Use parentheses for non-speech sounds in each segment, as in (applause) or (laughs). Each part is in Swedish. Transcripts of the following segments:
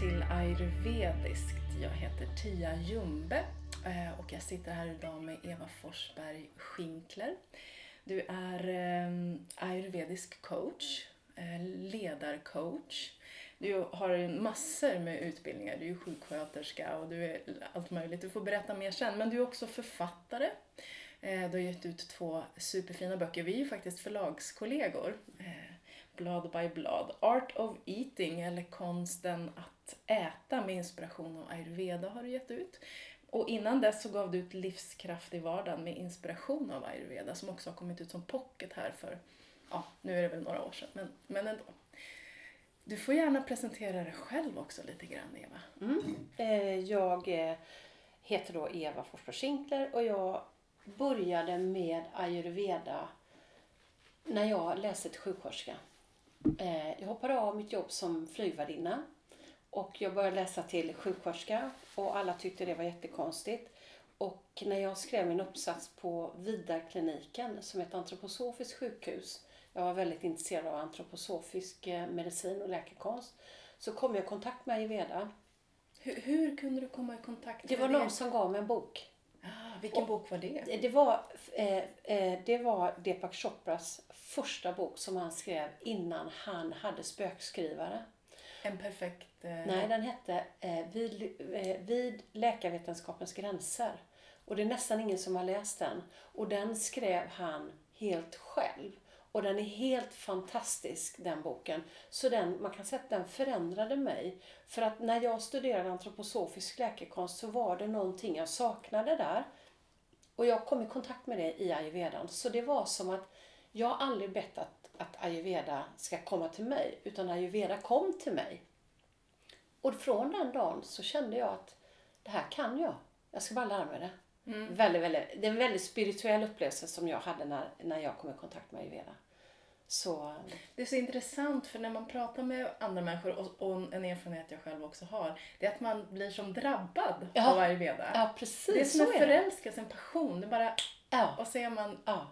Till ayurvediskt. Jag heter Tia Jumbe eh, och jag sitter här idag med Eva Forsberg Schinkler. Du är ehm, ayurvedisk coach, eh, ledarcoach. Du har massor med utbildningar. Du är sjuksköterska och du är allt möjligt. Du får berätta mer sen. Men du är också författare. Eh, du har gett ut två superfina böcker. Vi är ju faktiskt förlagskollegor blad by blad. Art of Eating, eller konsten att äta med inspiration av ayurveda har du gett ut. Och innan dess så gav du ut Livskraft i vardagen med inspiration av ayurveda som också har kommit ut som pocket här för, ja, nu är det väl några år sedan, men, men ändå. Du får gärna presentera dig själv också lite grann, Eva. Mm. Eh, jag eh, heter då Eva Forsberg Schinkler och jag började med ayurveda när jag läste till sjuksköterska. Eh, jag hoppade av mitt jobb som flygvärdinna och jag började läsa till sjuksköterska och alla tyckte det var jättekonstigt. Och när jag skrev min uppsats på Vidarkliniken som är ett antroposofiskt sjukhus, jag var väldigt intresserad av antroposofisk eh, medicin och läkekonst, så kom jag i kontakt med ayurveda. Hur, hur kunde du komma i kontakt med det? var någon som gav mig en bok. Ah, vilken och bok var det? Det var, eh, eh, det var Deepak Chopras första bok som han skrev innan han hade spökskrivare. En perfekt... Eh... Nej, den hette eh, vid, eh, vid läkarvetenskapens gränser. Och det är nästan ingen som har läst den. Och den skrev han helt själv. Och den är helt fantastisk den boken. Så den, man kan säga att den förändrade mig. För att när jag studerade antroposofisk läkekonst så var det någonting jag saknade där. Och jag kom i kontakt med det i ayurvedan. Så det var som att jag har aldrig bett att, att ayurveda ska komma till mig. Utan ayurveda kom till mig. Och från den dagen så kände jag att det här kan jag. Jag ska bara lära mig det. Mm. Väldigt, väldigt, det är en väldigt spirituell upplevelse som jag hade när, när jag kom i kontakt med ayurveda. Så... Det är så intressant för när man pratar med andra människor och, och en erfarenhet jag själv också har, det är att man blir som drabbad ja. av ayurveda. Ja, precis. Det är som en förälskelse, en passion. Det bara, ja. och så är man... Ja.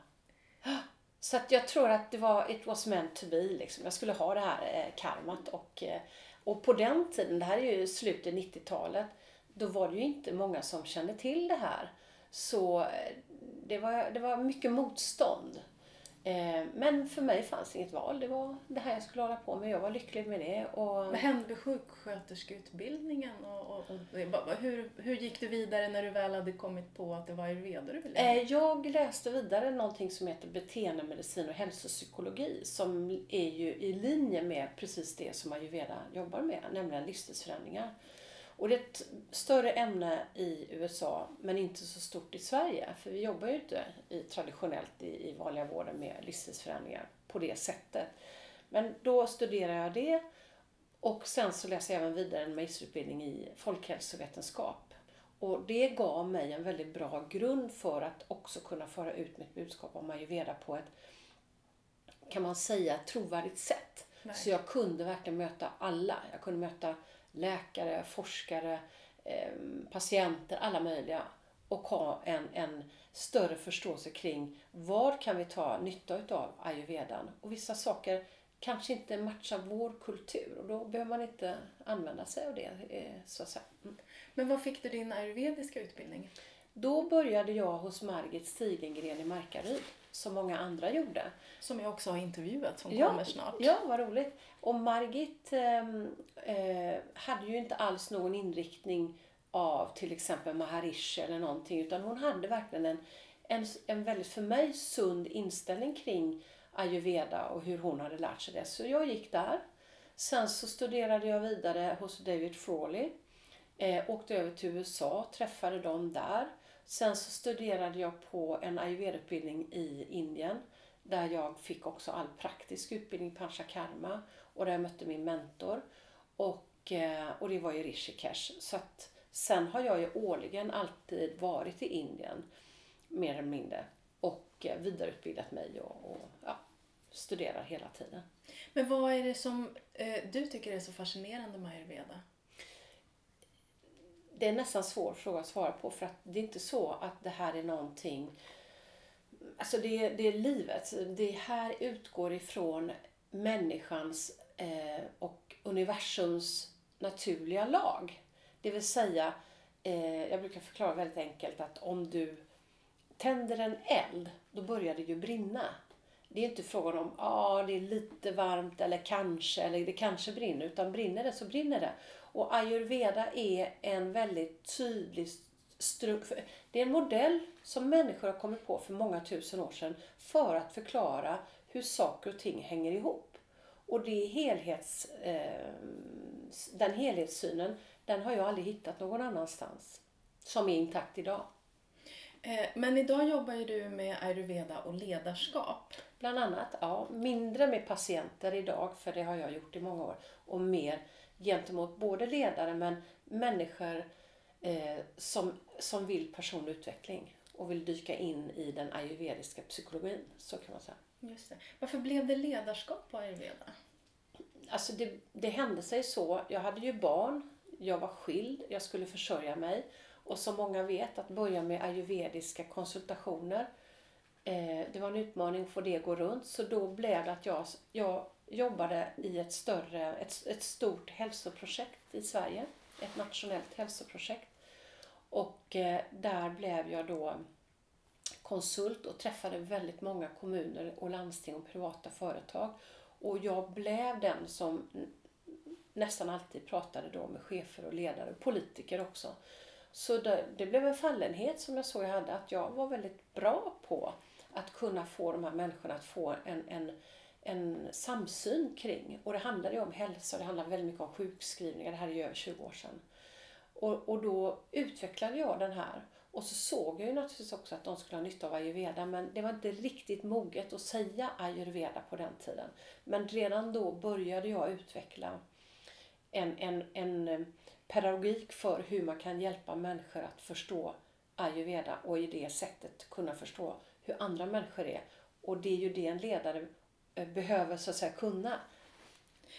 Så att jag tror att det var, it was meant to be liksom. Jag skulle ha det här eh, karmat och, eh, och på den tiden, det här är ju slutet 90-talet, då var det ju inte många som kände till det här. Så eh, det var, det var mycket motstånd. Eh, men för mig fanns inget val. Det var det här jag skulle hålla på med. Jag var lycklig med det. Och... Vad hände med sjuksköterskeutbildningen? Och, och, och, hur, hur gick du vidare när du väl hade kommit på att det var ayurveda du ville eh, Jag läste vidare någonting som heter beteendemedicin och hälsopsykologi som är ju i linje med precis det som ayurveda jobbar med, nämligen livsstilsförändringar. Och det är ett större ämne i USA men inte så stort i Sverige. För vi jobbar ju inte i, traditionellt i, i vanliga vården med livsstilsförändringar på det sättet. Men då studerar jag det och sen så läser jag även vidare en magisterutbildning i folkhälsovetenskap. Och det gav mig en väldigt bra grund för att också kunna föra ut mitt budskap om ayurveda på ett, kan man säga, trovärdigt sätt. Nej. Så jag kunde verkligen möta alla. Jag kunde möta läkare, forskare, eh, patienter, alla möjliga och ha en, en större förståelse kring vad kan vi ta nytta av ayurvedan. Och vissa saker kanske inte matchar vår kultur och då behöver man inte använda sig av det. Eh, så att säga. Mm. Men var fick du din ayurvediska utbildning? Då började jag hos Margit Stigengren i Markaryd som många andra gjorde. Som jag också har intervjuat som ja, kommer snart. Ja, vad roligt. Och Margit ehm, eh, hade ju inte alls någon inriktning av till exempel Maharishi eller någonting utan hon hade verkligen en, en, en väldigt för mig sund inställning kring ayurveda och hur hon hade lärt sig det. Så jag gick där. Sen så studerade jag vidare hos David Frawley. Eh, åkte över till USA, träffade dem där. Sen så studerade jag på en ayurveda-utbildning i Indien där jag fick också all praktisk utbildning, panchakarma och där jag mötte min mentor. Och, eh, och det var i Rishikesh. Så att, sen har jag ju årligen alltid varit i Indien, mer eller mindre, och eh, vidareutbildat mig och, och ja, studerar hela tiden. Men vad är det som eh, du tycker är så fascinerande med ayurveda? Det är nästan svår fråga att svara på för att det är inte så att det här är någonting Alltså det, det är livet. Det här utgår ifrån människans eh, och universums naturliga lag. Det vill säga, eh, jag brukar förklara väldigt enkelt att om du tänder en eld, då börjar det ju brinna. Det är inte frågan om ah, det är lite varmt eller kanske, eller det kanske brinner, utan brinner det så brinner det. Och ayurveda är en väldigt tydlig struktur. Det är en modell som människor har kommit på för många tusen år sedan för att förklara hur saker och ting hänger ihop. Och det helhets, eh, den helhetssynen, den har jag aldrig hittat någon annanstans som är intakt idag. Eh, men idag jobbar ju du med ayurveda och ledarskap. Bland annat, ja. Mindre med patienter idag, för det har jag gjort i många år. Och mer gentemot både ledare men människor eh, som, som vill personlig utveckling och vill dyka in i den ayurvediska psykologin. Så kan man säga. Just det. Varför blev det ledarskap på ayurveda? Alltså det, det hände sig så. Jag hade ju barn, jag var skild, jag skulle försörja mig. Och som många vet, att börja med ayurvediska konsultationer eh, det var en utmaning att få det att gå runt. Så då blev det att jag, jag jobbade i ett större, ett, ett stort hälsoprojekt i Sverige. Ett nationellt hälsoprojekt. Och eh, där blev jag då konsult och träffade väldigt många kommuner och landsting och privata företag. Och jag blev den som nästan alltid pratade då med chefer och ledare, politiker också. Så det, det, blev en fallenhet som jag såg jag hade, att jag var väldigt bra på att kunna få de här människorna att få en, en, en samsyn kring. Och det handlade ju om hälsa, och det handlade väldigt mycket om sjukskrivningar, det här är ju över 20 år sedan. Och, och då utvecklade jag den här. Och så såg jag ju naturligtvis också att de skulle ha nytta av ayurveda men det var inte riktigt moget att säga ayurveda på den tiden. Men redan då började jag utveckla en, en, en eh, pedagogik för hur man kan hjälpa människor att förstå ayurveda och i det sättet kunna förstå hur andra människor är. Och det är ju det en ledare behöver så att säga kunna.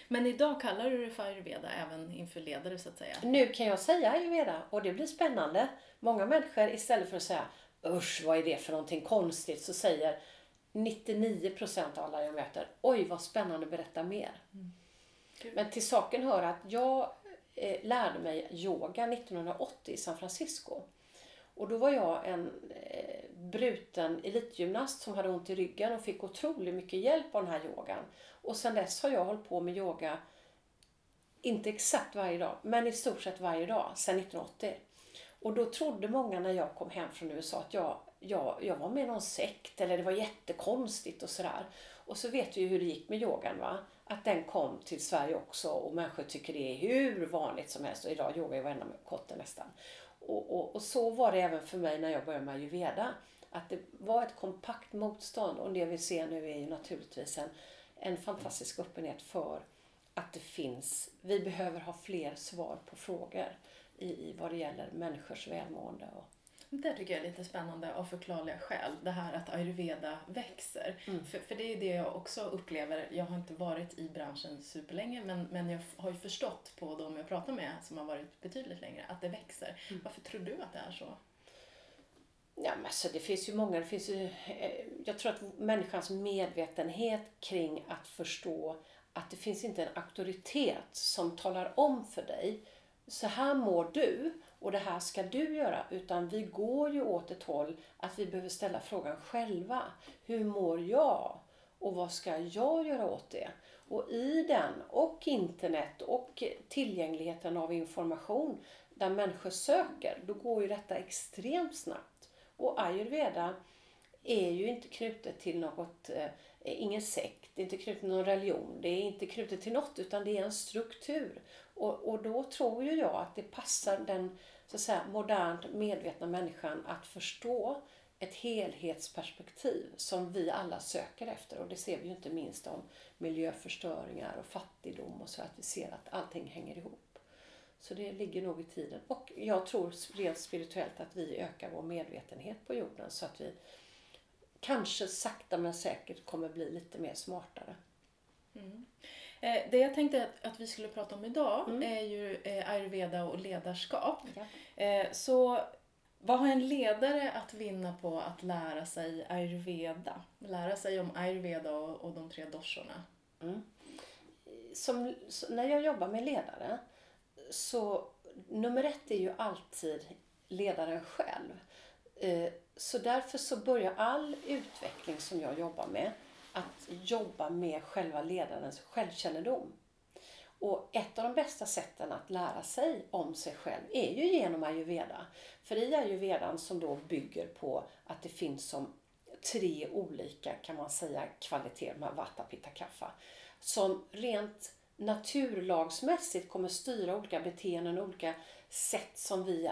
Men idag kallar du det för ayurveda även inför ledare så att säga? Nu kan jag säga ayurveda och det blir spännande. Många människor istället för att säga usch vad är det för någonting konstigt så säger 99% av alla jag möter oj vad spännande, berätta mer. Mm. Men till saken hör att jag eh, lärde mig yoga 1980 i San Francisco. Och då var jag en eh, bruten elitgymnast som hade ont i ryggen och fick otroligt mycket hjälp av den här yogan. Och sen dess har jag hållit på med yoga, inte exakt varje dag, men i stort sett varje dag sedan 1980. Och då trodde många när jag kom hem från USA att jag, jag, jag var med i någon sekt eller det var jättekonstigt och sådär. Och så vet vi ju hur det gick med yogan va. Att den kom till Sverige också och människor tycker det är hur vanligt som helst. Och idag yogar ju varenda kotte nästan. Och, och, och, så var det även för mig när jag började med ayurveda. Att det var ett kompakt motstånd och det vi ser nu är ju naturligtvis en, en fantastisk öppenhet för att det finns, vi behöver ha fler svar på frågor i, i vad det gäller människors välmående. Och... Det tycker jag är lite spännande av förklarliga skäl. Det här att ayurveda växer. Mm. För, för det är det jag också upplever. Jag har inte varit i branschen superlänge men, men jag har ju förstått på de jag pratar med som har varit betydligt längre att det växer. Mm. Varför tror du att det är så? Ja, men alltså, det finns ju många. Det finns ju, eh, jag tror att människans medvetenhet kring att förstå att det finns inte en auktoritet som talar om för dig så här mår du och det här ska du göra. Utan vi går ju åt ett håll att vi behöver ställa frågan själva. Hur mår jag? Och vad ska jag göra åt det? Och i den och internet och tillgängligheten av information där människor söker, då går ju detta extremt snabbt. Och ayurveda är ju inte knutet till något, eh, ingen sekt, det är inte knutet till någon religion, det är inte knutet till något utan det är en struktur. Och, och då tror ju jag att det passar den så att säga, modernt medvetna människan att förstå ett helhetsperspektiv som vi alla söker efter. Och det ser vi ju inte minst om miljöförstöringar och fattigdom och så att vi ser att allting hänger ihop. Så det ligger nog i tiden. Och jag tror rent spirituellt att vi ökar vår medvetenhet på jorden så att vi kanske sakta men säkert kommer bli lite mer smartare. Mm. Eh, det jag tänkte att, vi skulle prata om idag mm. är ju eh, ayurveda och ledarskap. Ja. Eh, så vad har en ledare att vinna på att lära sig ayurveda? Lära sig om ayurveda och, och de tre doshorna? Mm. Som, när jag jobbar med ledare så nummer ett är ju alltid ledaren själv. Så därför så börjar all utveckling som jag jobbar med att jobba med själva ledarens självkännedom. Och ett av de bästa sätten att lära sig om sig själv är ju genom ayurveda. För i ayurvedan som då bygger på att det finns som tre olika kan man säga kvaliteter, med vata, pitta, kaffa. Som rent naturlagsmässigt kommer styra olika beteenden och olika sätt som vi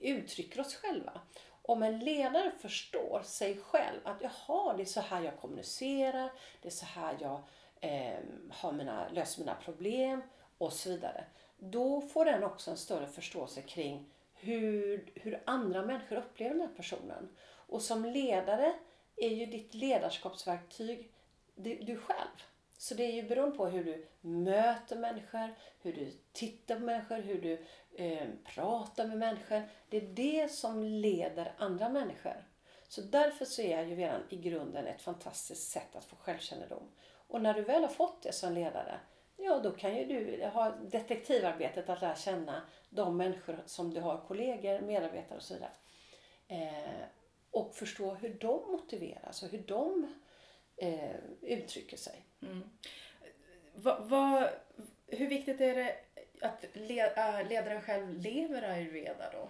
uttrycker oss själva. Om en ledare förstår sig själv att jaha, det är så här jag kommunicerar, det är så här jag eh, har mina, löser mina problem och så vidare. Då får den också en större förståelse kring hur, hur andra människor upplever den här personen. Och som ledare är ju ditt ledarskapsverktyg du, du själv. Så det är ju beroende på hur du möter människor, hur du tittar på människor, hur du eh, med människor. Det är det som leder andra människor. Så därför så är ju redan i grunden ett fantastiskt sätt att få självkännedom. Och när du väl har fått det som ledare, ja då kan ju du ha detektivarbetet att lära känna de människor som du har, kollegor, medarbetare och så vidare. Eh, och förstå hur de motiveras och hur de eh, uttrycker sig. Mm. Va, va, hur viktigt är det att äh, ledaren själv lever ayurveda då?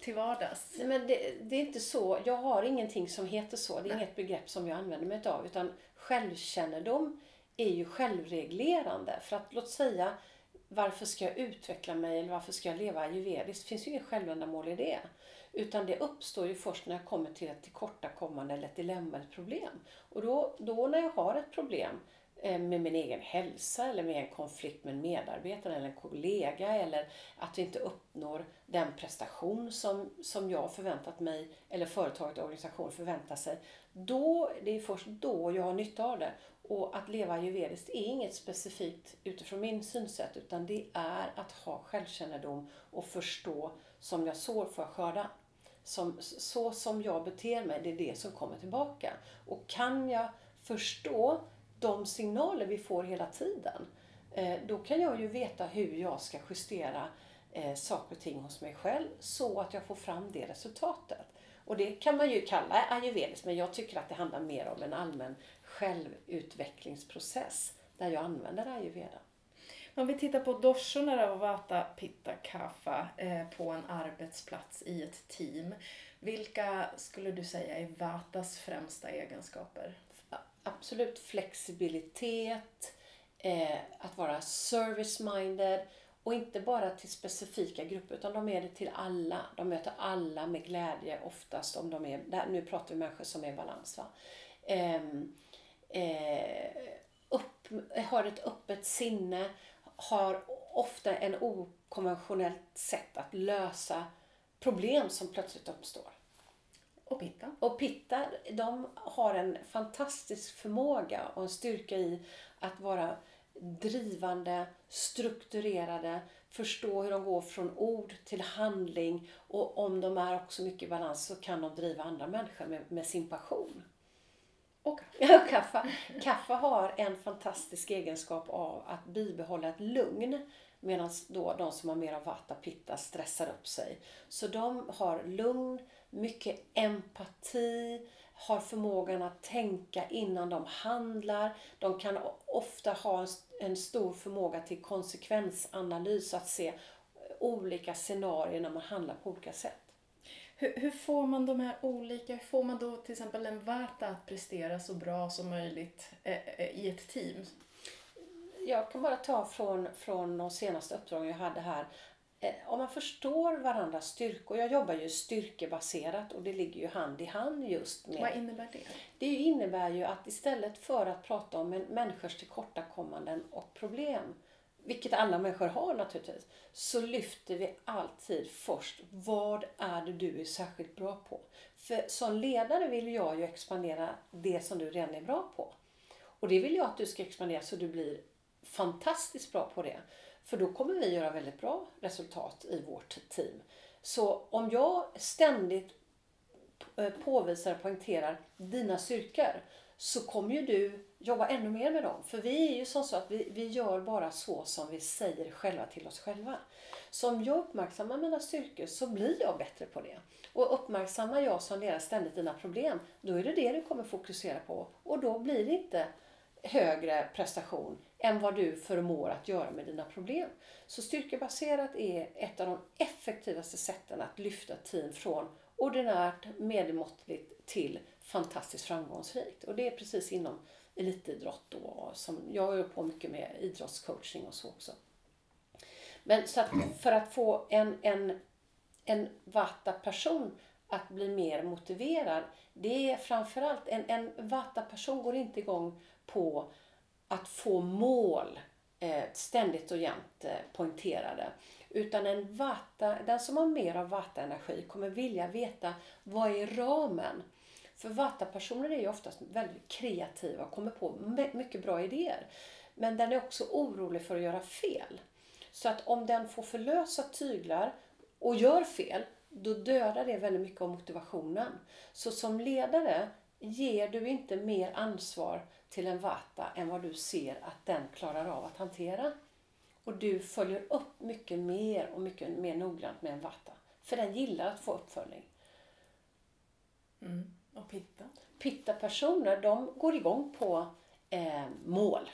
Till vardags? Nej, men det, det, är inte så. Jag har ingenting som heter så. Det är Nej. inget begrepp som jag använder mig av. Utan självkännedom är ju självreglerande. För att låt säga varför ska jag utveckla mig eller varför ska jag leva ayurvediskt? Det finns ju inget självändamål i det. Utan det uppstår ju först när jag kommer till ett tillkortakommande eller ett dilemma ett problem. Och då, då när jag har ett problem Eh, med min egen hälsa eller med en konflikt med en medarbetare eller en kollega eller att vi inte uppnår den prestation som, som jag förväntat mig eller företaget och organisationen förväntar sig. Då, det är först då jag har nytta av det. Och att leva ayurvediskt är inget specifikt utifrån min synsätt utan det är att ha självkännedom och förstå som jag sår får jag skörda. Som, så som jag beter mig, det är det som kommer tillbaka. Och kan jag förstå de signaler vi får hela tiden, eh, då kan jag ju veta hur jag ska justera eh, saker och ting hos mig själv så att jag får fram det resultatet. Och det kan man ju kalla ayurvediskt, men jag tycker att det handlar mer om en allmän självutvecklingsprocess där jag använder ayurveda. Om vi tittar på doshorna och vata, pitta, kaffa eh, på en arbetsplats i ett team. Vilka skulle du säga är vatas främsta egenskaper? Absolut flexibilitet, eh, att vara service-minded och inte bara till specifika grupper utan de är det till alla. De möter alla med glädje oftast om de är, nu pratar vi människor som är i balans. Va? Eh, eh, upp, har ett öppet sinne, har ofta en okonventionellt sätt att lösa problem som plötsligt uppstår. Och Pitta? Och Pitta, de har en fantastisk förmåga och en styrka i att vara drivande, strukturerade, förstå hur de går från ord till handling och om de är också mycket i balans så kan de driva andra människor med, med sin passion. Och kaffe. (laughs) kaffe har en fantastisk egenskap av att bibehålla ett lugn. Medan då de som har mer av vata pitta stressar upp sig. Så de har lugn, mycket empati, har förmågan att tänka innan de handlar. De kan ofta ha en stor förmåga till konsekvensanalys, att se olika scenarier när man handlar på olika sätt. Hur, hur, får man de här olika, hur får man då till exempel en vata att prestera så bra som möjligt eh, eh, i ett team? Jag kan bara ta från, från de senaste uppdragen jag hade här. Eh, om man förstår varandras styrkor, jag jobbar ju styrkebaserat och det ligger ju hand i hand just med... Vad innebär det? Det innebär ju att istället för att prata om en människors tillkortakommanden och problem vilket alla människor har naturligtvis, så lyfter vi alltid först vad är det du är särskilt bra på. För som ledare vill jag ju expandera det som du redan är bra på. Och det vill jag att du ska expandera så du blir fantastiskt bra på det. För då kommer vi göra väldigt bra resultat i vårt team. Så om jag ständigt eh, påvisar och poängterar dina styrkor så kommer ju du jobba ännu mer med dem. För vi är ju som så att vi, vi gör bara så som vi säger själva till oss själva. Så om jag uppmärksammar mina styrkor så blir jag bättre på det. Och uppmärksammar jag som ledare ständigt dina problem, då är det det du kommer fokusera på. Och då blir det inte högre prestation än vad du förmår att göra med dina problem. Så styrkebaserat är ett av de effektivaste sätten att lyfta team från ordinärt medelmåttligt till fantastiskt framgångsrikt. Och det är precis inom elitidrott då. Som jag håller på mycket med idrottscoaching och så också. Men så att för att få en, en, en vata-person att bli mer motiverad. Det är framförallt, en, en vata-person går inte igång på att få mål eh, ständigt och jämt eh, poängterade. Utan en vata, den som har mer av vata-energi kommer vilja veta vad är ramen? För vata-personer är ju oftast väldigt kreativa och kommer på mycket bra idéer. Men den är också orolig för att göra fel. Så att om den får förlösa tyglar och gör fel, då dödar det väldigt mycket av motivationen. Så som ledare ger du inte mer ansvar till en vata än vad du ser att den klarar av att hantera. Och du följer upp mycket mer och mycket mer noggrant med en vata. För den gillar att få uppföljning. Mm. Och pitta? Pitta-personer, de går igång på eh, mål.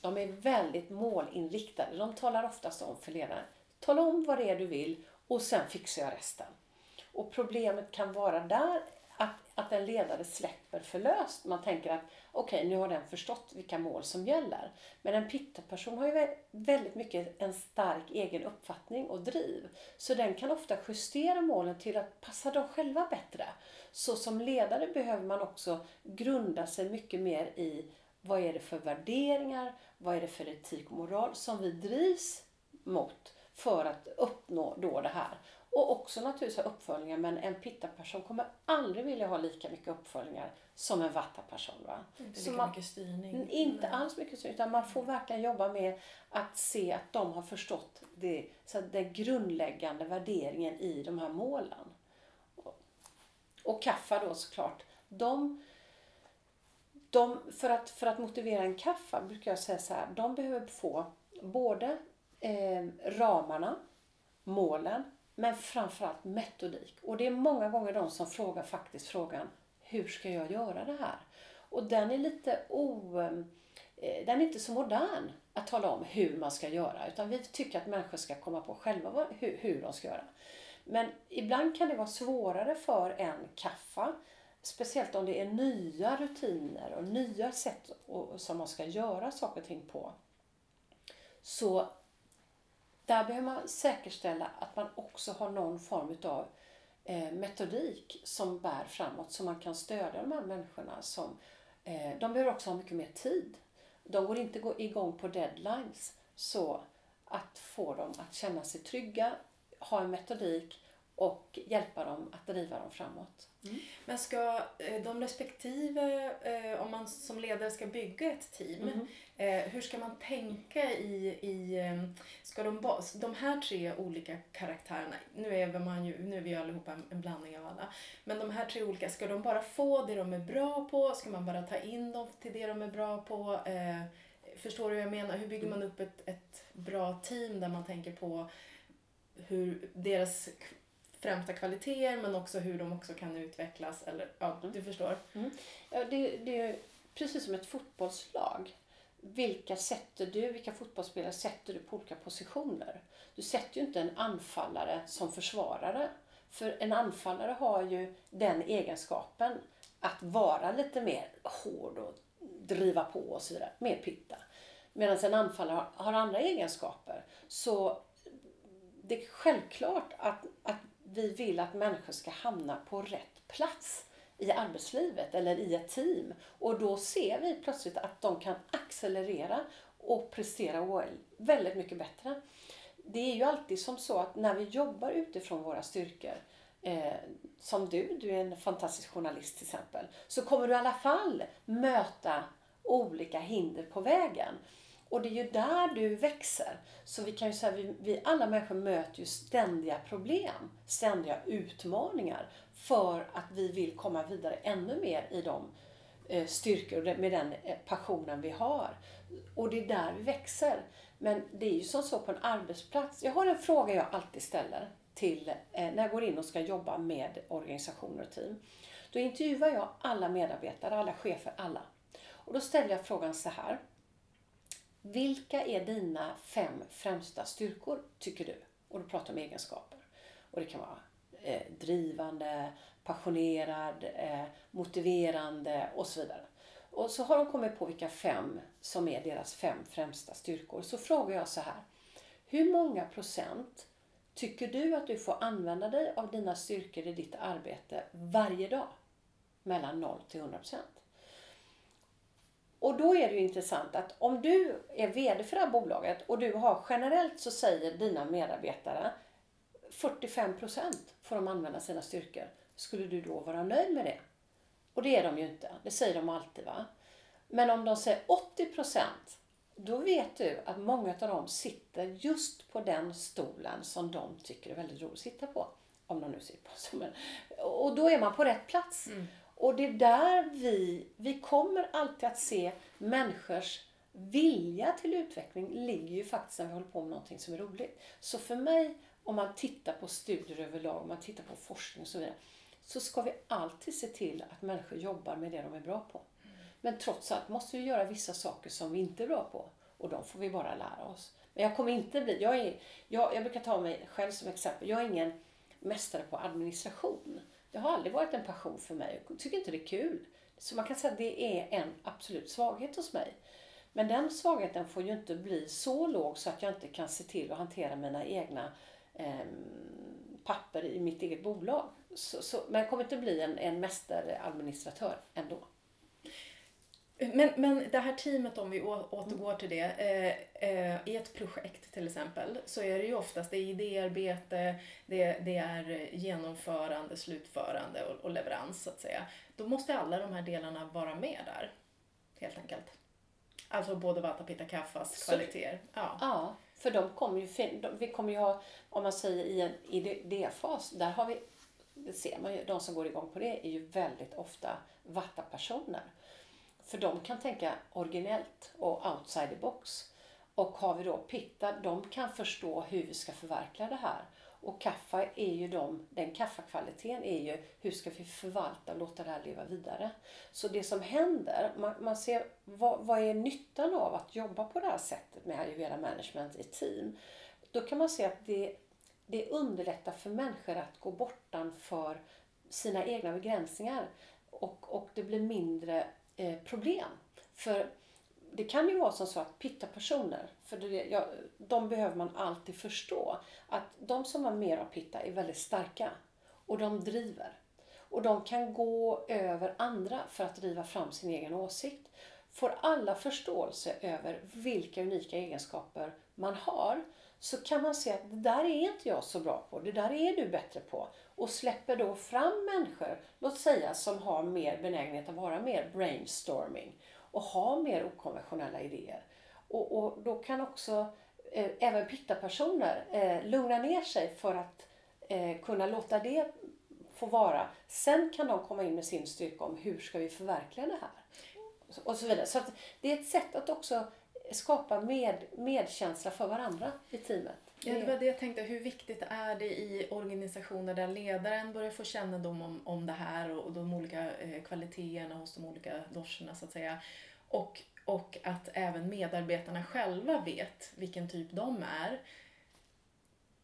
De är väldigt målinriktade. De talar oftast om för ledaren, tala om vad det är du vill och sen fixar jag resten. Och problemet kan vara där att, en ledare släpper för löst. Man tänker att okej, okay, nu har den förstått vilka mål som gäller. Men en pitta-person har ju väldigt mycket en stark egen uppfattning och driv. Så den kan ofta justera målen till att passa dem själva bättre. Så som ledare behöver man också grunda sig mycket mer i vad är det för värderingar, vad är det för etik och moral som vi drivs mot för att uppnå då det här. Och också naturligtvis ha uppföljningar men en pitta-person kommer aldrig vilja ha lika mycket uppföljningar som en vatta-person. Va? Inte lika man, mycket styrning. Inte Nej. alls mycket styrning utan man får verkligen jobba med att se att de har förstått det, så den grundläggande värderingen i de här målen. Och kaffa då såklart. De, de, för, att, för att motivera en kaffa brukar jag säga så här. De behöver få både eh, ramarna, målen men framförallt metodik. Och det är många gånger de som frågar faktiskt frågan hur ska jag göra det här? Och den är lite o... Eh, den är inte så modern att tala om hur man ska göra utan vi tycker att människor ska komma på själva hur, hur de ska göra. Men ibland kan det vara svårare för en kaffa Speciellt om det är nya rutiner och nya sätt som man ska göra saker och ting på. Så där behöver man säkerställa att man också har någon form av eh, metodik som bär framåt så man kan stödja de här människorna. Som, eh, de behöver också ha mycket mer tid. De går inte igång på deadlines. Så att få dem att känna sig trygga, ha en metodik och hjälpa dem att driva dem framåt. Mm. Men ska eh, de respektive, eh, om man som ledare ska bygga ett team, mm. hur ska man tänka i, i ska de, de här tre olika karaktärerna, nu är, man ju, nu är vi allihopa en blandning av alla, men de här tre olika, ska de bara få det de är bra på? Ska man bara ta in dem till det de är bra på? Förstår du vad jag menar? Hur bygger man upp ett, ett bra team där man tänker på hur deras främsta kvaliteter men också hur de också kan utvecklas. Eller, ja, du förstår. Mm. Ja, det, det är precis som ett fotbollslag. Vilka sätter du, vilka fotbollsspelare sätter du på olika positioner? Du sätter ju inte en anfallare som försvarare. För en anfallare har ju den egenskapen att vara lite mer hård och driva på och så vidare, mer pitta. Medan en anfallare har andra egenskaper. Så det är självklart att, att vi vill att människor ska hamna på rätt plats i arbetslivet eller i ett team. Och då ser vi plötsligt att de kan accelerera och prestera väldigt mycket bättre. Det är ju alltid som så att när vi jobbar utifrån våra styrkor eh, som du, du är en fantastisk journalist till exempel, så kommer du i alla fall möta olika hinder på vägen. Och det är ju där du växer. Så vi kan ju säga vi, vi alla människor möter ju ständiga problem, ständiga utmaningar för att vi vill komma vidare ännu mer i de eh, styrkor med den eh, passionen vi har. Och det är där vi växer. Men det är ju som så på en arbetsplats. Jag har en fråga jag alltid ställer till eh, när jag går in och ska jobba med organisationer och team. Då intervjuar jag alla medarbetare, alla chefer, alla. Och då ställer jag frågan så här. Vilka är dina fem främsta styrkor, tycker du? Och då pratar om egenskaper. Och det kan vara eh, drivande, passionerad, eh, motiverande och så vidare. Och så har de kommit på vilka fem som är deras fem främsta styrkor. Så frågar jag så här. Hur många procent tycker du att du får använda dig av dina styrkor i ditt arbete varje dag? Mellan 0 till 100 procent. Och då är det ju intressant att om du är VD för det här bolaget och du har generellt så säger dina medarbetare 45% får de använda sina styrkor. Skulle du då vara nöjd med det? Och det är de ju inte. Det säger de alltid va. Men om de säger 80% då vet du att många av dem sitter just på den stolen som de tycker är väldigt roligt att sitta på. Om de nu sitter på. Så, och då är man på rätt plats. Mm. Och det är där vi, vi kommer alltid att se människors vilja till utveckling ligger ju faktiskt när vi håller på med någonting som är roligt. Så för mig, om man tittar på studier överlag, om man tittar på forskning och så vidare, så ska vi alltid se till att människor jobbar med det de är bra på. Men trots allt måste vi göra vissa saker som vi inte är bra på. Och de får vi bara lära oss. Men jag kommer inte bli, jag, är, jag, jag brukar ta mig själv som exempel, jag är ingen mästare på administration. Det har aldrig varit en passion för mig. Jag tycker inte det är kul. Så man kan säga att det är en absolut svaghet hos mig. Men den svagheten får ju inte bli så låg så att jag inte kan se till att hantera mina egna eh, papper i mitt eget bolag. Så, så, men jag kommer inte bli en, en mästeradministratör ändå. Men, men det här teamet, om vi återgår till det. Eh, eh, I ett projekt till exempel så är det ju oftast det är idéarbete, det, det är genomförande, slutförande och, och, leverans så att säga. Då måste alla de här delarna vara med där. Helt enkelt. Alltså både Vata Pitta Kaffas kvaliteter. Ja. ja, för de kommer ju, vi kommer ju ha, om man säger i en idéfas, där har vi, det ser man ju, de som går igång på det är ju väldigt ofta Vata-personer. För de kan tänka originellt och outside the box. Och har vi då Pitta, de kan förstå hur vi ska förverkliga det här. Och kaffa är ju de, den kaffakvaliteten är ju hur ska vi förvalta och låta det här leva vidare. Så det som händer, man, man ser vad, vad är nyttan av att jobba på det här sättet med ayurveda management i team. Då kan man se att det, det underlättar för människor att gå bortanför sina egna begränsningar. Och, och det blir mindre Eh, problem. För det kan ju vara som så att pitta-personer, för det, ja, de behöver man alltid förstå, att de som har mer av pitta är väldigt starka och de driver. Och de kan gå över andra för att driva fram sin egen åsikt. Får alla förståelse över vilka unika egenskaper man har så kan man se att det där är inte jag så bra på, det där är du bättre på. Och släpper då fram människor, låt säga som har mer benägenhet att vara mer brainstorming och ha mer okonventionella idéer. Och, och då kan också eh, även pitta-personer eh, lugna ner sig för att eh, kunna låta det få vara. Sen kan de komma in med sin styrka om hur ska vi förverkliga det här. Och så vidare. Så det är ett sätt att också skapa med, medkänsla för varandra i teamet. Ja, det var det jag tänkte. Hur viktigt är det i organisationer där ledaren börjar få kännedom om, om det här och, de olika eh, kvaliteterna hos de olika doscherna så att säga. Och, och att även medarbetarna själva vet vilken typ de är.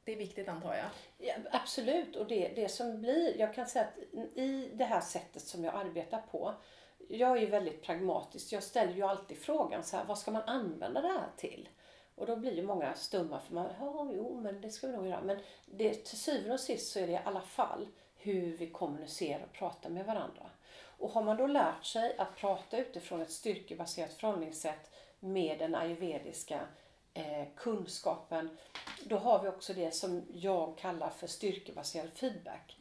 Det är viktigt antar jag. Ja, absolut. Och det, det som blir, jag kan säga att i det här sättet som jag arbetar på jag är ju väldigt pragmatisk. Jag ställer ju alltid frågan så här, vad ska man använda det här till? Och då blir ju många stumma för man, ja jo men det ska vi nog göra. Men det, till syvende och sist så är det i alla fall hur vi kommunicerar och pratar med varandra. Och har man då lärt sig att prata utifrån ett styrkebaserat förhållningssätt med den ayurvediska eh, kunskapen, då har vi också det som jag kallar för styrkebaserad feedback.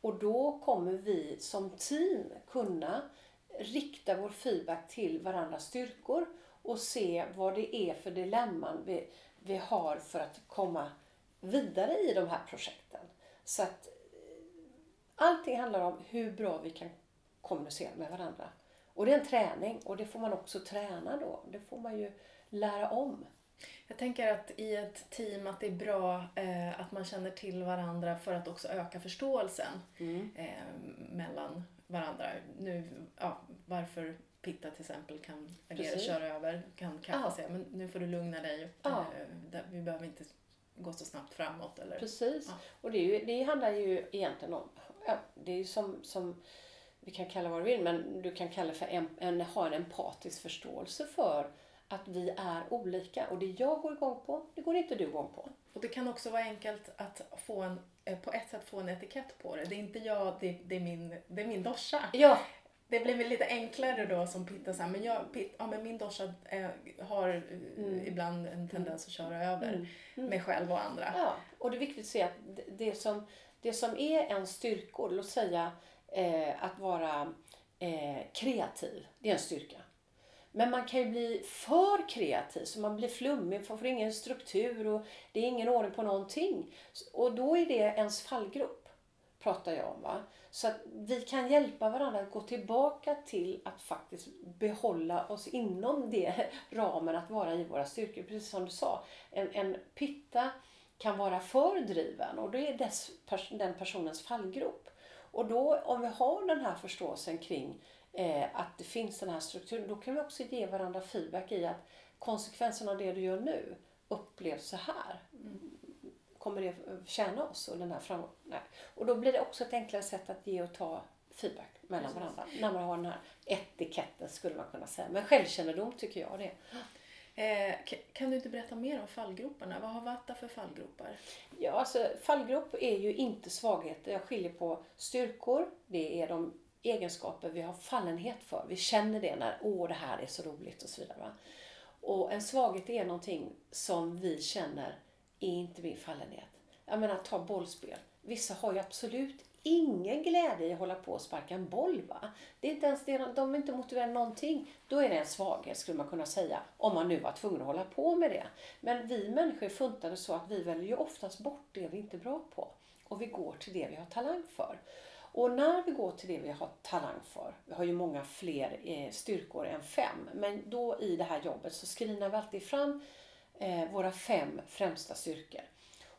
Och då kommer vi som team kunna rikta vår feedback till varandras styrkor och se vad det är för dilemman vi, vi har för att komma vidare i de här projekten. Så att eh, allting handlar om hur bra vi kan kommunicera med varandra. Och det är en träning och det får man också träna då. Det får man ju lära om. Jag tänker att i ett team att det är bra eh, att man känner till varandra för att också öka förståelsen Mm. eh, mellan varandra. Nu, ja, varför Pitta till exempel kan agera, Precis. köra över, kan Kaffa Ja. säga men nu får du lugna dig. Ja. Eh, vi behöver inte gå så snabbt framåt. Eller, Precis. Ja. Och det, är ju, det handlar ju egentligen om, det är ju som, som vi kan kalla vad du vill, men du kan kalla för en, en, ha en empatisk förståelse för att vi är olika. Och det jag går igång på, det går inte du igång på. Och det kan också vara enkelt att få en, eh, på ett sätt få en etikett på det. Det är inte jag, det, det, är, min, det är min dosha. Ja, Det blir väl lite enklare då som Pitta så här, men, jag, Pitt, ja, men min dosha eh, har eh, Mm. ibland en tendens att köra över Mm. Mm. mig själv och andra. Ja, och det är viktigt att se att det- det som, det som är en styrkor, låt säga eh, att vara eh, kreativ, det är en styrka. Men man kan ju bli för kreativ så man blir flummig, man får ingen struktur och det är ingen ordning på någonting. Och då är det ens fallgrop, pratar jag om. Va? Så att vi kan hjälpa varandra att gå tillbaka till att faktiskt behålla oss inom det (laughs) ramen att vara i våra styrkor. Precis som du sa, en, en pitta kan vara för driven och det är dess, den personens fallgrop. Och då om vi har den här förståelsen kring eh, att det finns den här strukturen, då kan vi också ge varandra feedback i att konsekvenserna av det du gör nu upplevs så här. Mm. Kommer det tjäna oss och den här framgången? Nej. Och då blir det också ett enklare sätt att ge och ta feedback mellan Precis. varandra. När man har den här etiketten skulle man kunna säga. Men självkännedom tycker jag det. Eh, ka- kan du inte berätta mer om fallgroparna? Vad har Vata för fallgropar? Ja, alltså fallgrop är ju inte svagheter. Jag skiljer på styrkor. Det är de egenskaper vi har fallenhet för. Vi känner det när, åh det här är så roligt och så vidare. Va? Och en svaghet är någonting som vi känner är inte min fallenhet. Jag menar, ta bollspel. Vissa har ju absolut ingen glädje i att hålla på och sparka en boll. Va? Det är inte ens det, de är inte motiverade någonting. Då är det en svaghet skulle man kunna säga. Om man nu var tvungen att hålla på med det. Men vi människor är funtade så att vi väljer ju oftast bort det vi inte är bra på. Och vi går till det vi har talang för. Och när vi går till det vi har talang för, vi har ju många fler eh, styrkor än fem, men då i det här jobbet så screenar vi alltid fram eh, våra fem främsta styrkor.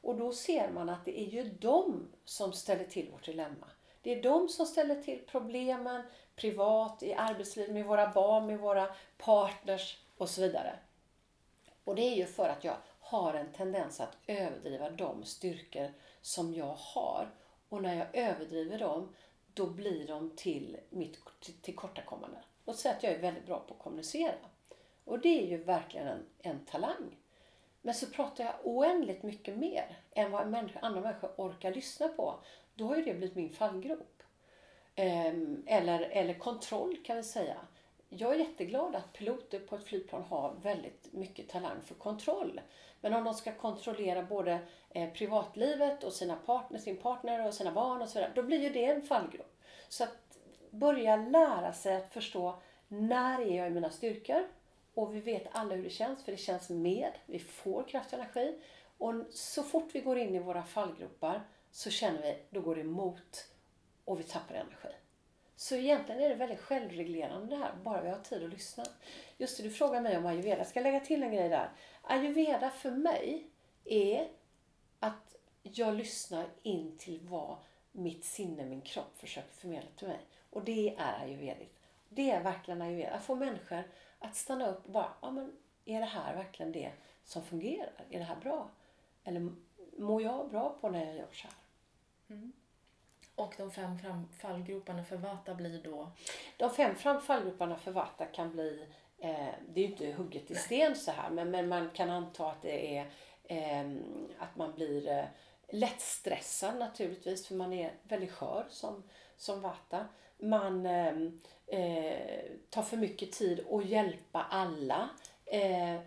Och då ser man att det är ju de som ställer till vårt dilemma. Det är de som ställer till problemen privat, i arbetslivet, med våra barn, med våra partners och så vidare. Och det är ju för att jag har en tendens att överdriva de styrkor som jag har. Och när jag överdriver dem, då blir de till mitt tillkortakommande. Låt säga att jag är väldigt bra på att kommunicera. Och det är ju verkligen en, en talang. Men så pratar jag oändligt mycket mer än vad människa, andra människor orkar lyssna på. Då har ju det blivit min fallgrop. Ehm, eller, eller kontroll kan vi säga. Jag är jätteglad att piloter på ett flygplan har väldigt mycket talang för kontroll. Men om de ska kontrollera både eh, privatlivet och sina partner, sin partner och sina barn och så vidare, då blir ju det en fallgrop. Så att börja lära sig att förstå när är jag i mina styrkor? Och vi vet alla hur det känns, för det känns med. Vi får kraft och energi. Och så fort vi går in i våra fallgropar så känner vi, då går det emot och vi tappar energi. Så egentligen är det väldigt självreglerande det här, bara vi har tid att lyssna. Just det, du frågar mig om ayurveda. Jag ska lägga till en grej där. Ayurveda för mig är att jag lyssnar in till vad mitt sinne, min kropp försöker förmedla till mig. Och det är ayurvediskt. Det är verkligen ayurveda. Att få människor att stanna upp och bara, ja men är det här verkligen det som fungerar? Är det här bra? Eller mår jag bra på när jag gör så här? Och de fem fallgroparna för Vata blir då? De fem fallgroparna för Vata kan bli, eh, det är ju inte hugget i sten så här, men, men man kan anta att det är eh, att man blir eh, lättstressad naturligtvis, för man är väldigt skör som, som Vata. Man ehm, eh, tar för mycket tid att hjälpa alla. Eh,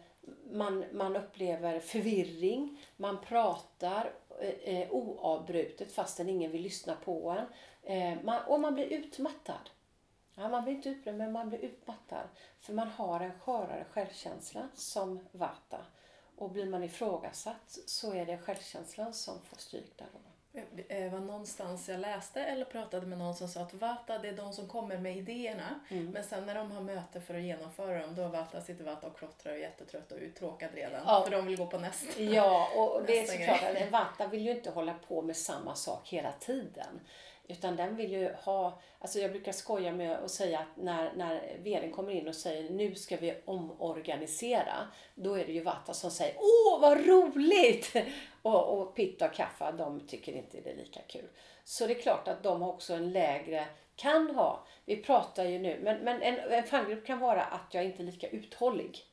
man, man upplever förvirring, man pratar eh, eh, oavbrutet fastän ingen vill lyssna på en. Eh, man, och man blir utmattad. Ja, man blir inte utbränd, men man blir utmattad. För man har en skörare självkänsla som Vata. Och blir man ifrågasatt så är det självkänslan som får stryk där. Det var någonstans jag läste eller pratade med någon som sa att Vata det är de som kommer med idéerna Mm. men sen när de har möte för att genomföra dem då Vata, sitter Vata och klottrar och är jättetrött och uttråkad redan Ja. för de vill gå på nästa. Ja, och (laughs) det är såklart att en vatta vill ju inte hålla på med samma sak hela tiden. Utan den vill ju ha, alltså jag brukar skoja med att säga att när, när vdn kommer in och säger nu ska vi omorganisera. Då är det ju Vatta som säger åh vad roligt! Och, och Pitta och Kaffa de tycker inte det är lika kul. Så det är klart att de har också en lägre, kan ha, vi pratar ju nu, men, men en, en fallgrupp kan vara att jag inte är lika uthållig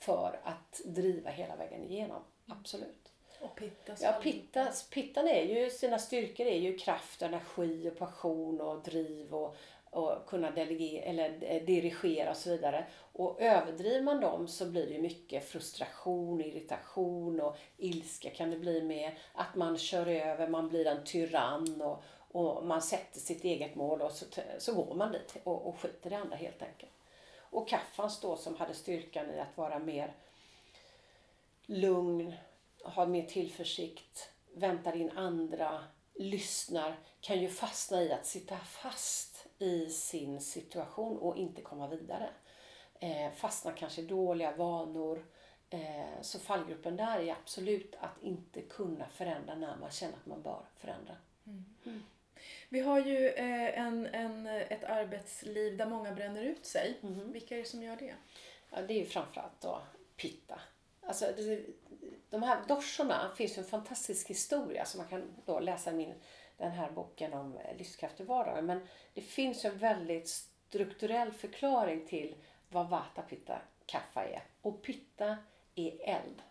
för att driva hela vägen igenom. Absolut. Och Pittas Ja, pittas, pittan är ju, sina styrkor är ju kraft, energi och passion och driv och, och kunna delegera eller eh, dirigera och så vidare. Och överdriver man dem så blir det mycket frustration, irritation och ilska kan det bli med. Att man kör över, man blir en tyrann och, och man sätter sitt eget mål och så, så går man dit och, och skiter i andra helt enkelt. Och Kaffans då som hade styrkan i att vara mer lugn, ha mer tillförsikt, väntar in andra, lyssnar, kan ju fastna i att sitta fast i sin situation och inte komma vidare. Eh, fastna kanske i dåliga vanor. Eh, så fallgruppen där är absolut att inte kunna förändra när man känner att man bör förändra. Vi har ju eh, en, en, ett arbetsliv där många bränner ut sig. Mhm. Vilka är det som gör det? Ja, det är ju framförallt då pitta. Alltså, det, de här dorsorna finns ju en fantastisk historia som man kan då läsa i min, den här boken om livskraft i vardagen. Men det finns ju en väldigt strukturell förklaring till vad Vata Pitta Kaffa är. Och Pitta är eld,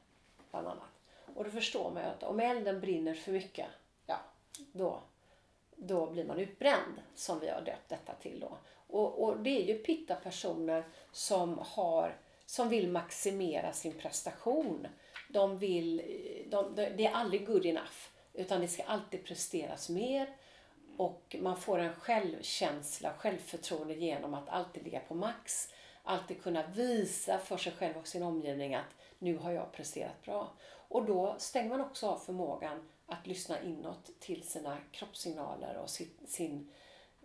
bland annat. Och då förstår man ju att om elden brinner för mycket, ja, då, då blir man utbränd, som vi har döpt detta till då. Och, och det är ju pitta-personer som har som vill maximera sin prestation. De vill, de, de, det är aldrig good enough, utan det ska alltid presteras mer. Och man får en självkänsla, självförtroende genom att alltid ligga på max. Alltid kunna visa för sig själv och sin omgivning att nu har jag presterat bra. Och då stänger man också av förmågan att lyssna inåt till sina kroppssignaler och sin, sin,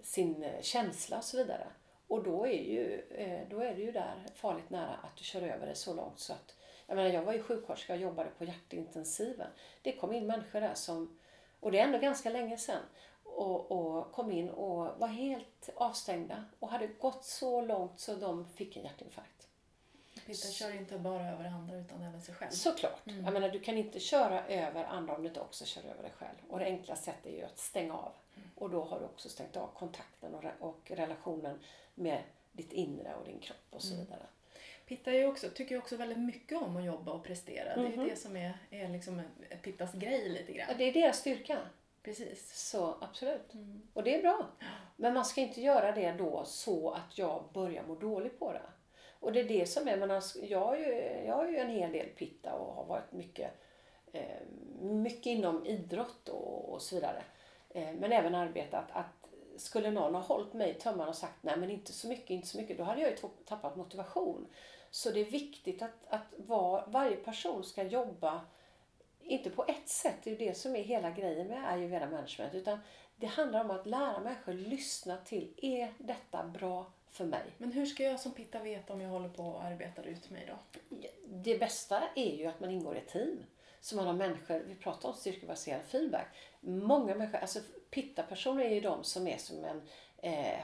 sin känsla och så vidare. Och då är, ju, eh, då är det ju där farligt nära att du kör över det så långt så att jag menar, jag var ju sjuksköterska och jobbade på hjärtintensiven. Det kom in människor där som, och det är ändå ganska länge sedan, och, och kom in och var helt avstängda och hade gått så långt så de fick en hjärtinfarkt. Pitta kör inte bara över andra utan även sig själv. Såklart. Jag menar, du kan inte köra över andra om du inte också kör över dig själv. Och det enkla sättet är ju att stänga av. Och då har du också stängt av kontakten och, re- och relationen med ditt inre och din kropp och så vidare. Pitta är också, tycker ju också väldigt mycket om att jobba och prestera. Det är Mhm. ju det som är, är liksom Pittas grej lite grann. det är deras styrka. Precis. Så absolut. Mm. Och det är bra. Men man ska inte göra det då så att jag börjar må dåligt på det. Och det är det som är, alltså, jag, har ju, jag har ju en hel del pitta och har varit mycket, eh, mycket inom idrott och, och så vidare. Eh, men även arbetat att skulle någon ha hållit mig i tömmarna och sagt nej men inte så mycket, inte så mycket, då hade jag ju tappat motivation. Så det är viktigt att, att var, varje person ska jobba inte på ett sätt, det är ju det som är hela grejen med ayurveda management. Utan det handlar om att lära människor lyssna till, är detta bra för mig? Men hur ska jag som Pitta veta om jag håller på och arbetar ut mig då? Det bästa är ju att man ingår i ett team. Så man har människor, vi pratar om styrkebaserad feedback. Många människor, alltså pitta-personer är ju de som är som en eh,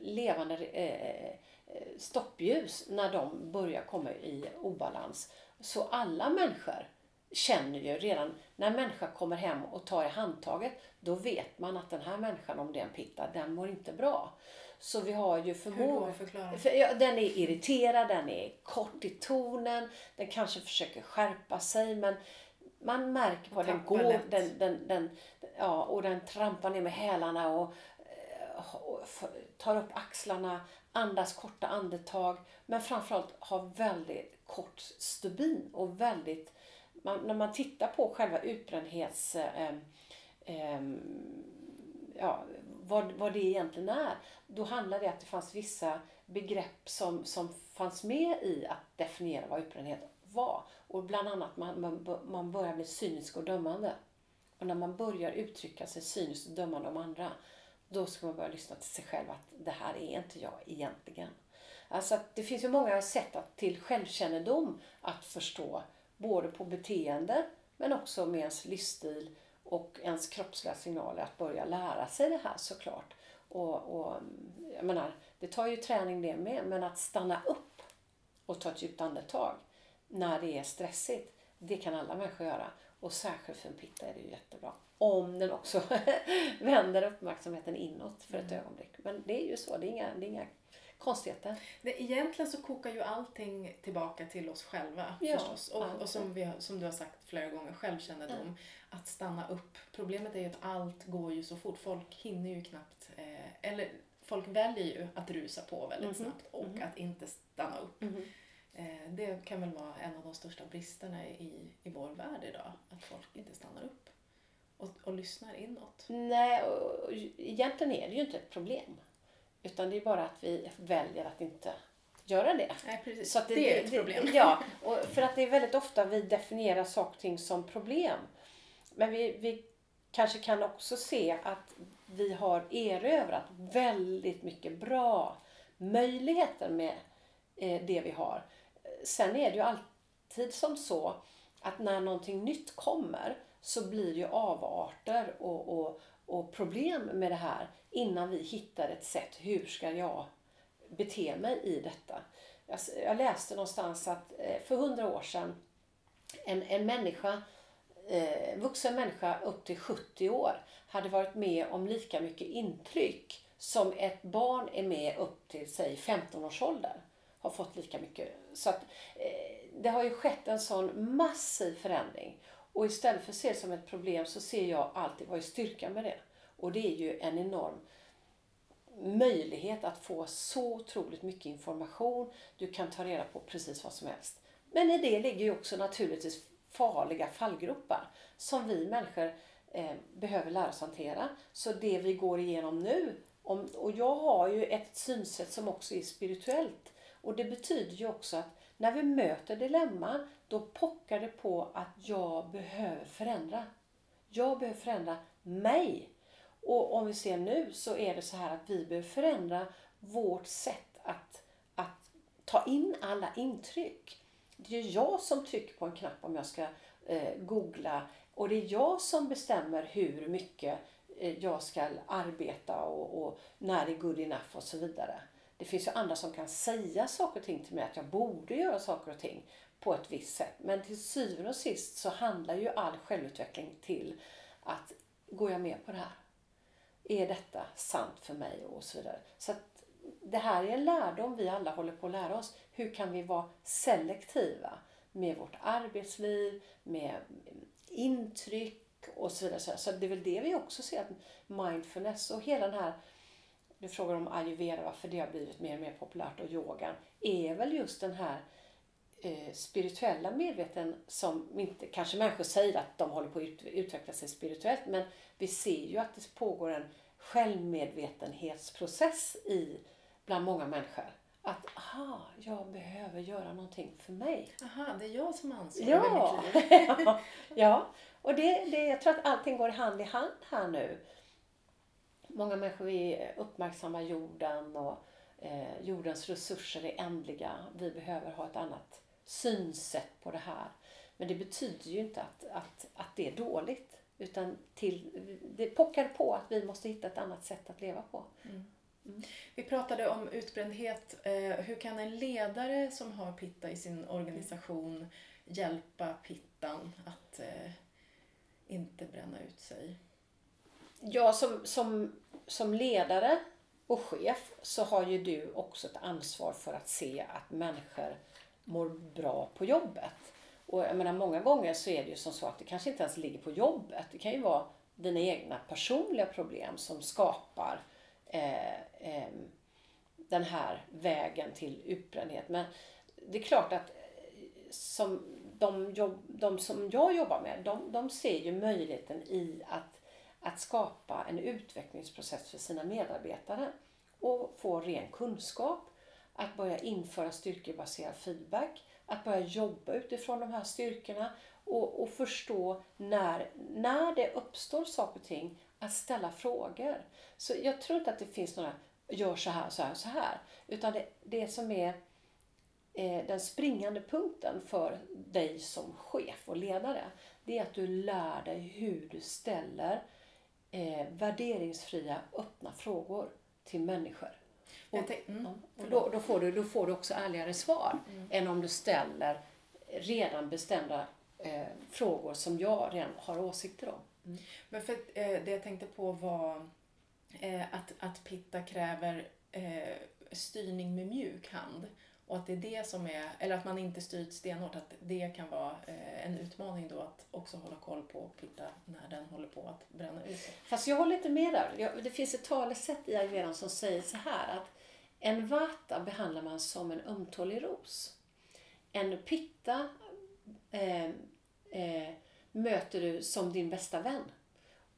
levande eh, eh, stoppljus när de börjar komma i obalans. Så alla människor känner ju redan när en människa kommer hem och tar i handtaget, då vet man att den här människan, om det är en pitta, den mår inte bra. Så vi har ju Hur förmåga... då? Förklara. För, ja, den är irriterad, den är kort i tonen, den kanske försöker skärpa sig men man märker på den går, den, den, den, ja, och den trampar ner med hälarna och, tar upp axlarna, andas korta andetag men framförallt har väldigt kort stubin och väldigt, man, när man tittar på själva utbrändhets eh, eh, ja, vad, vad det egentligen är. Då handlar det om att det fanns vissa begrepp som, som fanns med i att definiera vad utbrändhet var. Och bland annat man, man, man börjar bli cynisk och dömande. Och när man börjar uttrycka sig cyniskt och dömande om andra, då ska man börja lyssna till sig själv att det här är inte jag egentligen. Alltså att det finns ju många sätt att, till självkännedom att förstå, både på beteende men också med ens livsstil och ens kroppsliga signaler att börja lära sig det här såklart. Och, och jag menar, det tar ju träning det med, men att stanna upp och ta ett djupt andetag när det är stressigt, det kan alla människor göra. Och särskilt för en pitta är det ju jättebra. Om den också (laughs) vänder uppmärksamheten inåt för ett mm. ögonblick. Men det är ju så, det är inga, det är inga konstigheter. Det, egentligen så kokar ju allting tillbaka till oss själva ja, förstås. Och, och som, vi, som du har sagt flera gånger, självkännedom. Mm. Att stanna upp. Problemet är ju att allt går ju så fort. Folk hinner ju knappt, eh, eller folk väljer ju att rusa på väldigt mm snabbt och mm att inte stanna upp. -hmm. Eh, det kan väl vara en av de största bristerna i, i vår värld idag. Att folk inte stannar upp och, och lyssnar inåt. Nej, och, och, egentligen är det ju inte ett problem. Utan det är bara att vi väljer att inte göra det. Nej, precis. Så det, det, är ett problem. ja, och för att det är väldigt ofta vi definierar saker och ting som problem. Men vi, vi kanske kan också se att vi har erövrat väldigt mycket bra möjligheter med eh, det vi har. Sen är det ju alltid som så att när någonting nytt kommer så blir det ju avarter och, och, och problem med det här innan vi hittar ett sätt. Hur ska jag bete mig i detta? Jag läste någonstans att eh, för hundra år sedan en, en människa, eh, vuxen människa upp till 70 år hade varit med om lika mycket intryck som ett barn är med upp till säg 15 års ålder. Har fått lika mycket. Så att, eh, det har ju skett en sån massiv förändring. Och istället för att se det som ett problem så ser jag alltid vad är styrkan med det. Och det är ju en enorm möjlighet att få så otroligt mycket information. Du kan ta reda på precis vad som helst. Men i det ligger ju också naturligtvis farliga fallgropar som vi människor eh, behöver lära oss hantera. Så det vi går igenom nu, om, och jag har ju ett synsätt som också är spirituellt. Och det betyder ju också att när vi möter dilemma, då pockar det på att jag behöver förändra. Jag behöver förändra mig. Och om vi ser nu så är det så här att vi behöver förändra vårt sätt att, att ta in alla intryck. Det är jag som trycker på en knapp om jag ska eh, googla och det är jag som bestämmer hur mycket eh, jag ska arbeta och, och när det är good enough och så vidare. Det finns ju andra som kan säga saker och ting till mig att jag borde göra saker och ting på ett visst sätt. Men till syvende och sist så handlar ju all självutveckling till att går jag med på det här? Är detta sant för mig? Och så vidare. Så att det här är en lärdom vi alla håller på att lära oss. Hur kan vi vara selektiva med vårt arbetsliv, med intryck och så vidare. Så det är väl det vi också ser att mindfulness och hela den här du frågar om ayurveda, varför det har blivit mer och mer populärt och yogan, är väl just den här eh, spirituella medveten som inte, kanske människor säger att de håller på att utveckla sig spirituellt, men vi ser ju att det pågår en självmedvetenhetsprocess i, bland många människor. Att, aha, jag behöver göra någonting för mig. Aha, det är jag som ansvarar ja. mitt liv. (laughs) ja, och det, det, jag tror att allting går hand i hand här nu. Många människor vill uppmärksamma jorden och eh, jordens resurser är ändliga. Vi behöver ha ett annat synsätt på det här. Men det betyder ju inte att, att, att det är dåligt. Utan till, det pockar på att vi måste hitta ett annat sätt att leva på. Mm. Mm. Vi pratade om utbrändhet. Eh, hur kan en ledare som har pitta i sin organisation hjälpa pittan att eh, inte bränna ut sig? Ja, som, som, som ledare och chef så har ju du också ett ansvar för att se att människor mår bra på jobbet. Och jag menar, många gånger så är det ju som så att det kanske inte ens ligger på jobbet. Det kan ju vara dina egna personliga problem som skapar eh, eh, den här vägen till utbrändhet. Men det är klart att eh, som de, jobb, de som jag jobbar med, de, de ser ju möjligheten i att, att skapa en utvecklingsprocess för sina medarbetare och få ren kunskap, att börja införa styrkebaserad feedback, att börja jobba utifrån de här styrkorna Och, och förstå när, när det uppstår saker och ting, att ställa frågor. Så jag tror inte att det finns några, gör så här, så här, så här. Utan det, det som är eh, den springande punkten för dig som chef och ledare, det är att du lär dig hur du ställer eh, värderingsfria, öppna frågor till människor. Och, tänk- mm, och då, då, får du, då får du också ärligare svar än om du ställer redan bestämda eh, frågor som jag redan har åsikter om. Men för eh, det jag tänkte på var eh, att, att pitta kräver eh, styrning med mjuk hand. Och att det är det som är, eller att man inte styr stenhårt, att det kan vara eh, en utmaning då att också hålla koll på pitta när den håller på att bränna ut sig. Fast jag håller inte med där. Jag, det finns ett talesätt i ayurvedan som säger så här att en vata behandlar man som en ömtålig ros. En pitta eh, eh, möter du som din bästa vän.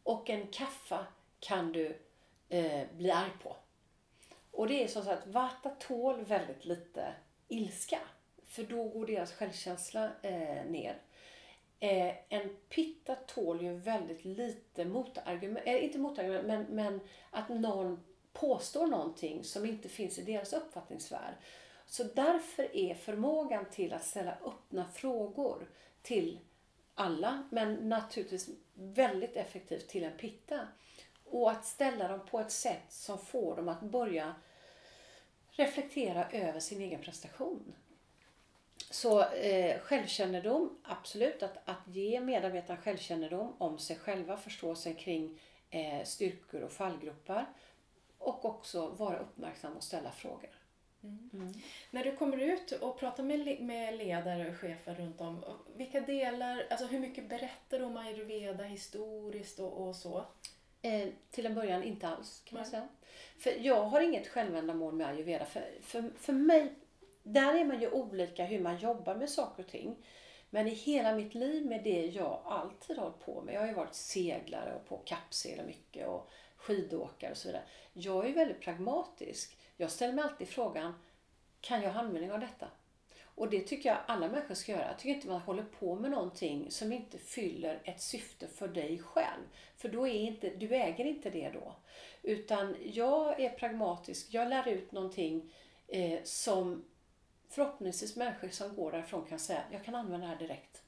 Och en kaffa kan du eh, bli arg på. Och det är som så att vata tål väldigt lite ilska. För då går deras självkänsla eh, ner. Eh, en pitta tål ju väldigt lite motargument, eh, inte motargument, men, men att någon påstår någonting som inte finns i deras uppfattningsvärld. Så därför är förmågan till att ställa öppna frågor till alla, men naturligtvis väldigt effektivt till en pitta. Och att ställa dem på ett sätt som får dem att börja reflektera över sin egen prestation. Så eh, självkännedom, absolut. Att, att ge medarbetarna självkännedom om sig själva, förstå sig kring eh, styrkor och fallgropar. Och också vara uppmärksam och ställa frågor. När du kommer ut och pratar med, med ledare och chefer runt om, vilka delar, alltså hur mycket berättar du om ayurveda historiskt och, och så? Eh, till en början inte alls kan man Nej. säga. För jag har inget självändamål med ayurveda. För, för, för mig, där är man ju olika hur man jobbar med saker och ting. Men i hela mitt liv med det jag alltid har hållit på med. Jag har ju varit seglare och på kappseglar mycket och skidåkare och så vidare. Jag är ju väldigt pragmatisk. Jag ställer mig alltid frågan, kan jag ha användning av detta? Och det tycker jag alla människor ska göra. Jag tycker inte man håller på med någonting som inte fyller ett syfte för dig själv. För då är inte, du äger inte det då. Utan jag är pragmatisk. Jag lär ut någonting eh, som förhoppningsvis människor som går därifrån kan säga, jag kan använda det här direkt.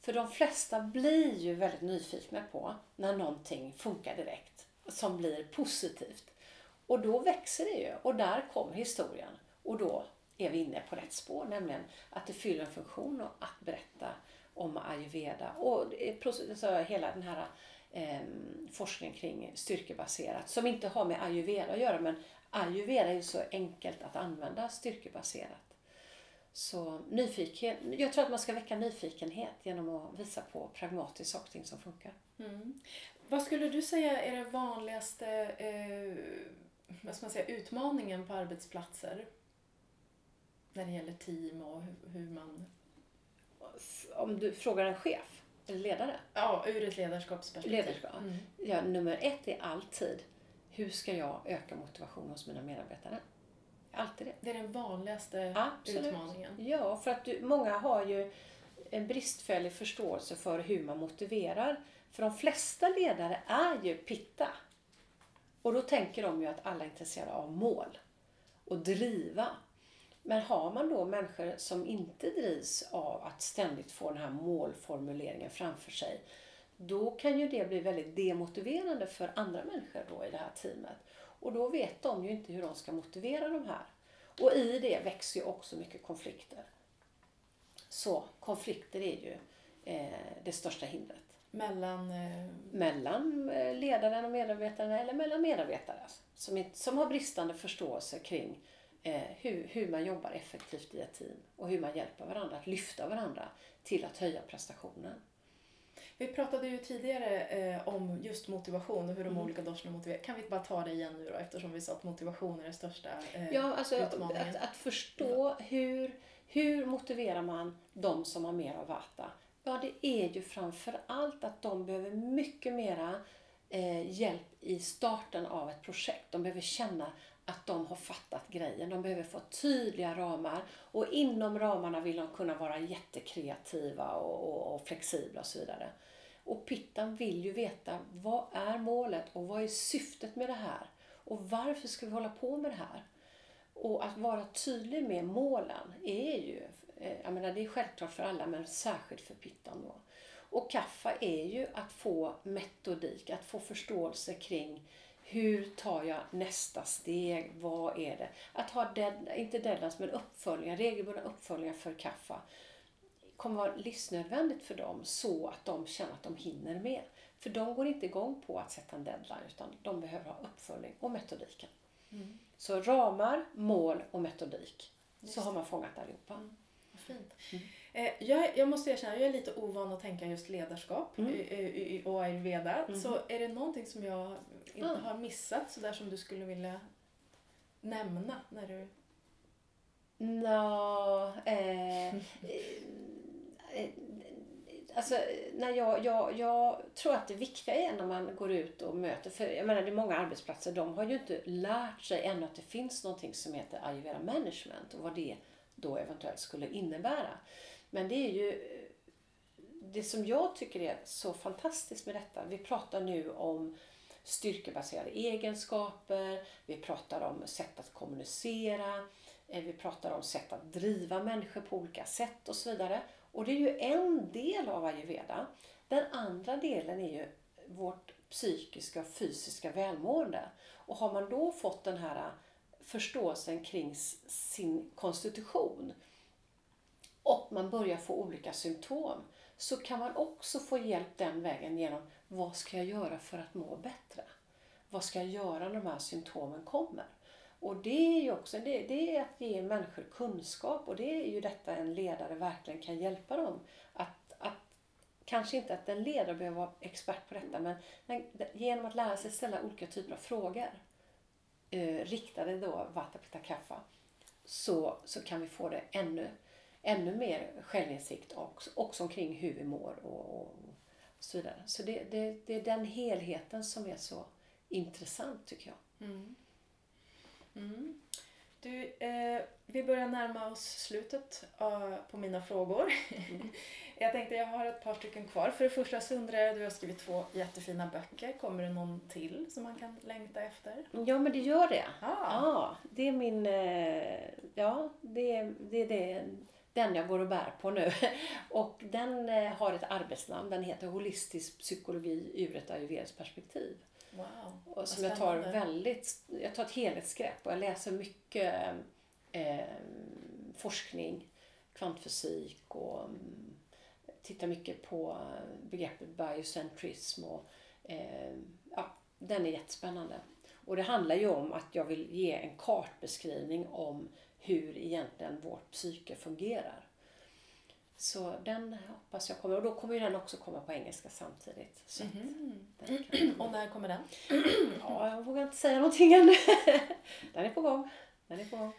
För de flesta blir ju väldigt nyfikna på när någonting funkar direkt. Som blir positivt. Och då växer det ju. Och där kommer historien. Och då är vi inne på rätt spår. Nämligen att det fyller en funktion att berätta om ayurveda. Och alltså hela den här eh, forskningen kring styrkebaserat. Som inte har med ayurveda att göra. Men ayurveda är ju så enkelt att använda styrkebaserat. Så nyfiken, jag tror att man ska väcka nyfikenhet genom att visa på pragmatiskt saker och ting som funkar. Vad skulle du säga är det vanligaste eh, vad ska man säga, utmaningen på arbetsplatser? När det gäller team och hur, hur man... Om du frågar en chef eller ledare. Ja, ur ett ledarskapsperspektiv. Ledarskap. Mm. Ja, nummer ett är alltid hur ska jag öka motivation hos mina medarbetare? Alltid det. Det är den vanligaste Absolut. utmaningen. Ja, för att du, många har ju en bristfällig förståelse för hur man motiverar. För de flesta ledare är ju pitta. Och då tänker de ju att alla är intresserade av mål och driva. Men har man då människor som inte drivs av att ständigt få den här målformuleringen framför sig, då kan ju det bli väldigt demotiverande för andra människor då i det här teamet. Och då vet de ju inte hur de ska motivera de här. Och i det växer ju också mycket konflikter. Så konflikter är ju eh, det största hindret. Mellan... Eh, Mellan eh, ledaren och medarbetarna eller mellan medarbetare som, inte, som har bristande förståelse kring eh, hur, hur man jobbar effektivt i ett team och hur man hjälper varandra att lyfta varandra till att höja prestationen. vi pratade ju tidigare eh, om just motivation och hur Mm. de olika doshorna motiverar. Kan vi bara ta det igen nu då eftersom vi sa att motivation är den största eh, Ja, alltså utmaningen. att, att förstå hur, hur motiverar man de som har mer av vata? Ja, det är ju framför allt att de behöver mycket mera eh, hjälp i starten av ett projekt. De behöver känna att de har fattat grejen. De behöver få tydliga ramar och inom ramarna vill de kunna vara jättekreativa och, och, och flexibla och så vidare. Och Pittan vill ju veta vad är målet och vad är syftet med det här? Och varför ska vi hålla på med det här? Och att vara tydlig med målen är ju, eh, jag menar det är självklart för alla men särskilt för Pittan då. Och Kaffa är ju att få metodik, att få förståelse kring hur tar jag nästa steg? Vad är det? Att ha, dead, inte deadlines, men uppföljningar, regelbundna uppföljningar för Kaffa kommer vara livsnödvändigt för dem så att de känner att de hinner med. För de går inte igång på att sätta en deadline utan de behöver ha uppföljning och metodiken. Mm. Så ramar, mål och metodik. Just så har man fångat allihopa. Mm. Fint. Mm. Eh, jag, jag, måste erkänna, jag är lite ovan att tänka just ledarskap mm. i, och ayurveda. Mm. Så är det någonting som jag inte mm. har missat sådär som du skulle vilja nämna när du... Nå, eh, eh, eh, alltså, när jag, jag, jag tror att det viktiga är när man går ut och möter, för jag menar det är många arbetsplatser, de har ju inte lärt sig ännu att det finns någonting som heter ayurveda management och vad det då eventuellt skulle innebära. Men det är ju det som jag tycker är så fantastiskt med detta. Vi pratar nu om styrkebaserade egenskaper, vi pratar om sätt att kommunicera, eh, vi pratar om sätt att driva människor på olika sätt och så vidare. Och det är ju en del av ayurveda. Den andra delen är ju vårt psykiska och fysiska välmående. Och har man då fått den här förståelsen kring sin konstitution och man börjar få olika symptom så kan man också få hjälp den vägen genom vad ska jag göra för att må bättre? Vad ska jag göra när de här symptomen kommer? Och det är ju också det, det är att ge människor kunskap och det är ju detta en ledare verkligen kan hjälpa dem. Att, att, kanske inte att en ledare behöver vara expert på detta men genom att lära sig ställa olika typer av frågor eh, riktade då Vata Pitta kaffa så, så kan vi få det ännu ännu mer självinsikt också, också omkring hur vi mår och, och så vidare. Så det, det, det är den helheten som är så intressant tycker jag. Mm. Mm. Du, eh, vi börjar närma oss slutet uh, på mina frågor. Mm. (laughs) jag tänkte jag har ett par stycken kvar. För det första så undrar jag, du har skrivit två jättefina böcker. Kommer det någon till som man kan längta efter? Ja men det gör det. Ah. Ja, det är min, eh, ja det, det är det den jag går och bär på nu. (laughs) Och den eh, har ett arbetsnamn. Den heter Holistisk psykologi ur ett ayurvediskt perspektiv. Wow, och som jag tar väldigt, jag tar ett helhetsgrepp och jag läser mycket eh, forskning, kvantfysik och mm, tittar mycket på begreppet biocentrism och eh, ja, den är jättespännande. Och det handlar ju om att jag vill ge en kartbeskrivning om hur egentligen vårt psyke fungerar. Så den hoppas jag kommer. Och då kommer den också komma på engelska samtidigt. Så mm -hmm. Och när kommer den? (clears throat) ja, jag vågar inte säga någonting än. (laughs) den är på gång. Den är på gång.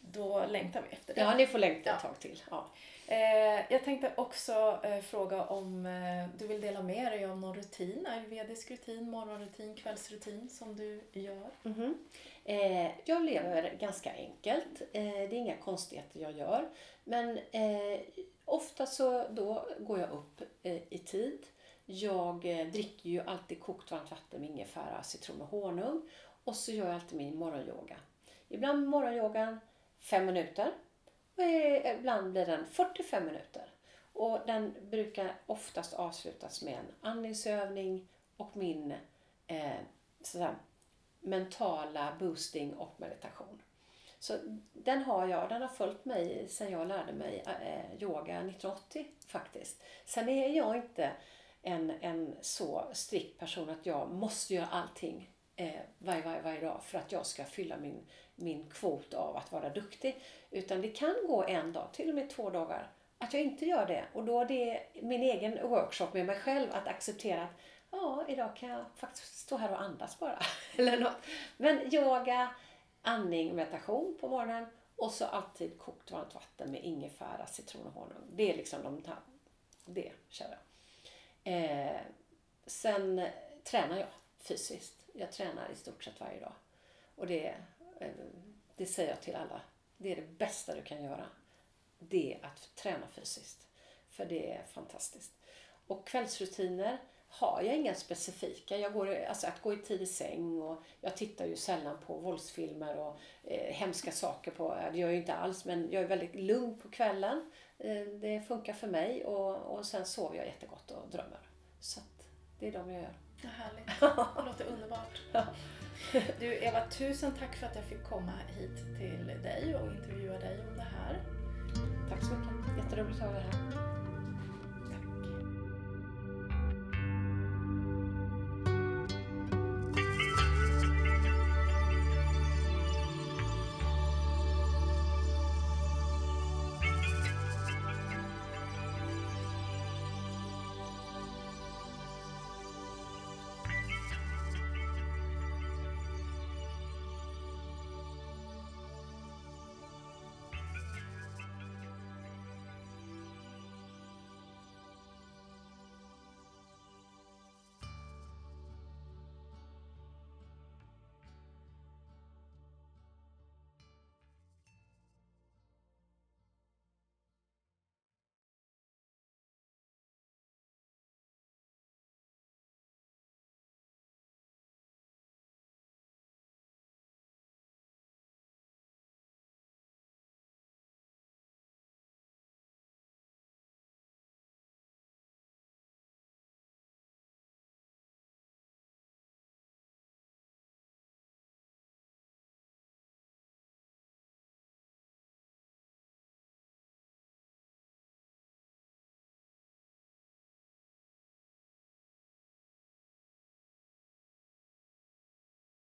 Då längtar vi efter det. Ja, ni får längta ett tag till. Ja. Eh, jag tänkte också eh, fråga om eh, du vill dela med dig av någon rutin, ayurvedisk rutin, morgonrutin, kvällsrutin som du gör? Mm -hmm. Eh, jag lever ganska enkelt. Eh, det är inga konstigheter jag gör. Men eh, ofta så då går jag upp eh, i tid. Jag eh, dricker ju alltid kokt varmt vatten med ingefära, citron och honung. Och så gör jag alltid min morgonyoga. Ibland morgonyogan fem minuter. Eh, ibland blir den 45 minuter. Och den brukar oftast avslutas med en andningsövning och min eh, sådär, mentala boosting och meditation. Så den har jag, den har följt mig sedan jag lärde mig eh, yoga 1980 faktiskt. Sen är jag inte en, en så strikt person att jag måste göra allting eh, varje, varje, varje dag för att jag ska fylla min, min kvot av att vara duktig. Utan det kan gå en dag, till och med två dagar, att jag inte gör det. Och då är det min egen workshop med mig själv att acceptera att ja, idag kan jag faktiskt stå här och andas bara. (laughs) Eller något. Men yoga, andning, meditation på morgonen och så alltid kokt varmt vatten med ingefära, citron och honung. Det är liksom de här, det kör jag. Eh, sen tränar jag fysiskt. Jag tränar i stort sett varje dag. Och det eh, det säger jag till alla, det är det bästa du kan göra. Det är att träna fysiskt. För det är fantastiskt. Och kvällsrutiner har jag inga specifika. Jag går, alltså att gå i tidig säng och jag tittar ju sällan på våldsfilmer och eh, hemska saker på. Det gör jag ju inte alls men jag är väldigt lugn på kvällen. Eh, det funkar för mig och, och sen sover jag jättegott och drömmer. Så att det är de jag gör. Vad härligt. (laughs) Det låter underbart. Du Eva, tusen tack för att jag fick komma hit till dig och intervjua dig om det här. Tack så mycket. Jätteroligt att ha dig här.